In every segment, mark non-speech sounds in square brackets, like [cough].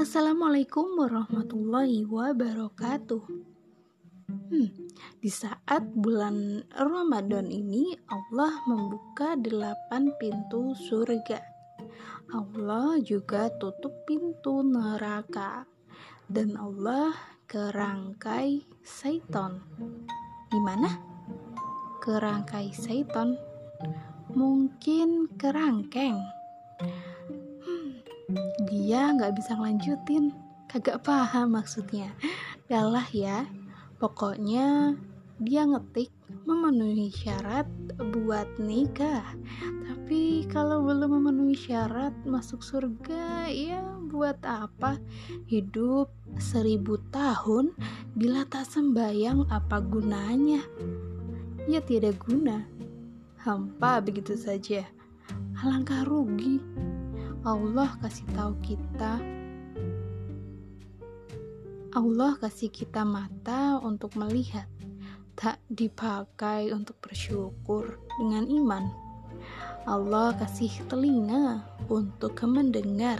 Assalamualaikum warahmatullahi wabarakatuh. Hmm, di saat bulan Ramadan ini Allah membuka delapan pintu surga. Allah juga tutup pintu neraka dan Allah kerangkai setan. Gimana? Kerangkai setan? Mungkin kerangkeng. Dia nggak bisa ngelanjutin. Kagak paham maksudnya. Galah ya. Pokoknya dia ngetik memenuhi syarat buat nikah. Tapi kalau belum memenuhi syarat masuk surga, ya buat apa? Hidup seribu tahun bila tak sembayang apa gunanya? Ya tidak guna. Hampa begitu saja. Alangkah rugi. Allah kasih tahu kita Allah kasih kita mata untuk melihat, tak dipakai untuk bersyukur dengan iman. Allah kasih telinga untuk mendengar,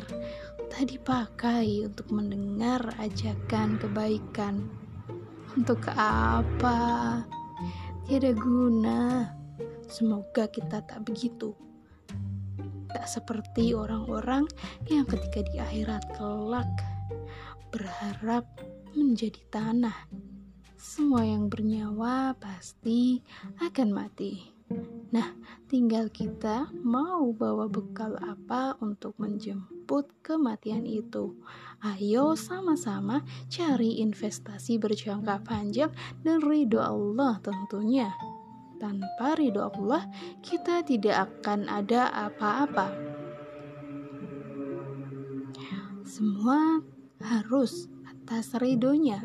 tak dipakai untuk mendengar ajakan kebaikan. Untuk apa? Tiada guna. Semoga kita tak begitu. Tak seperti orang-orang yang ketika di akhirat kelak berharap menjadi tanah. Semua yang bernyawa pasti akan mati. Nah, tinggal kita mau bawa bekal apa untuk menjemput kematian itu. Ayo sama-sama cari investasi berjangka panjang dan ridho Allah tentunya. Tanpa ridho Allah, kita tidak akan ada apa-apa. Semua harus atas ridhonya.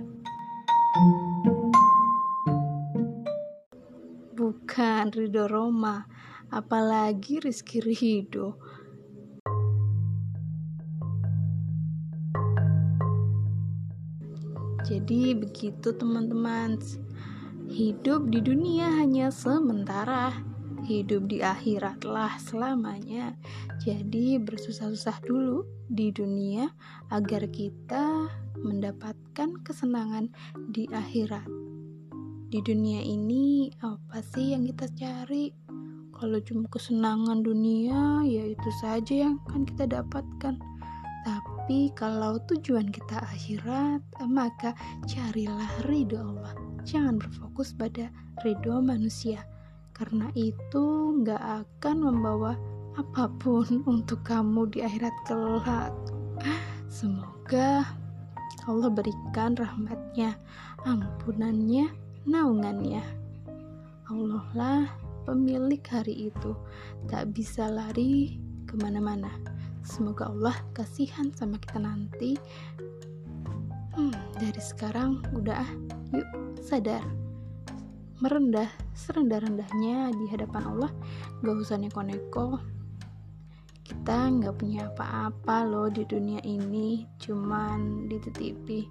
Bukan ridho Roma, apalagi Rizky Ridho. Jadi begitu teman-teman. Hidup di dunia hanya sementara hidup di akhiratlah selamanya. Jadi bersusah-susah dulu di dunia agar kita mendapatkan kesenangan di akhirat. Di dunia ini apa sih yang kita cari? Kalau cuma kesenangan dunia, ya itu saja yang akan kita dapatkan. Tapi kalau tujuan kita akhirat, maka carilah ridho Allah. Jangan berfokus pada ridho manusia karena itu nggak akan membawa apa pun [laughs] untuk kamu di akhirat kelak. Semoga Allah berikan rahmatnya, ampunannya, naungannya. Allah lah pemilik hari itu, tak bisa lari ke mana-mana. Semoga Allah kasihan sama kita nanti. Hmm, dari sekarang udah ah, yuk sadar. Merendah serendah-rendahnya di hadapan Allah gak usah neko-neko. Kita nggak punya apa-apa loh di dunia ini cuman dititipi.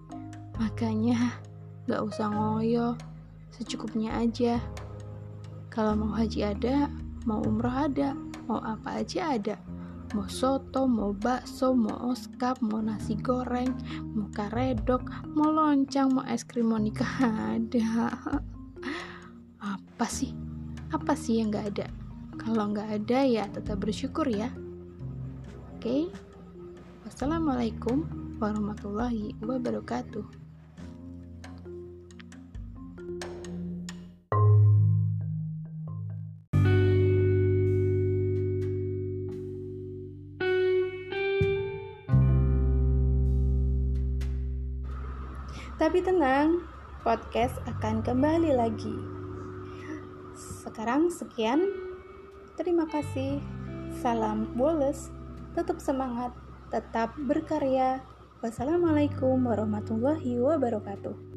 Makanya gak usah ngoyo secukupnya aja. Kalau mau haji ada mau umroh ada mau apa aja ada mau soto, mau bakso, mau oskap, mau nasi goreng, mau karedok, mau loncang, mau es krim, mau nikah. Ada [laughs] apa sih? Apa sih yang nggak ada? Kalau nggak ada ya tetap bersyukur ya. Oke. Okay? wassalamualaikum warahmatullahi wabarakatuh Tapi tenang, podcast akan kembali lagi. Sekarang sekian. Terima kasih. Salam boles. Tetap semangat, tetap berkarya. Wassalamualaikum warahmatullahi wabarakatuh.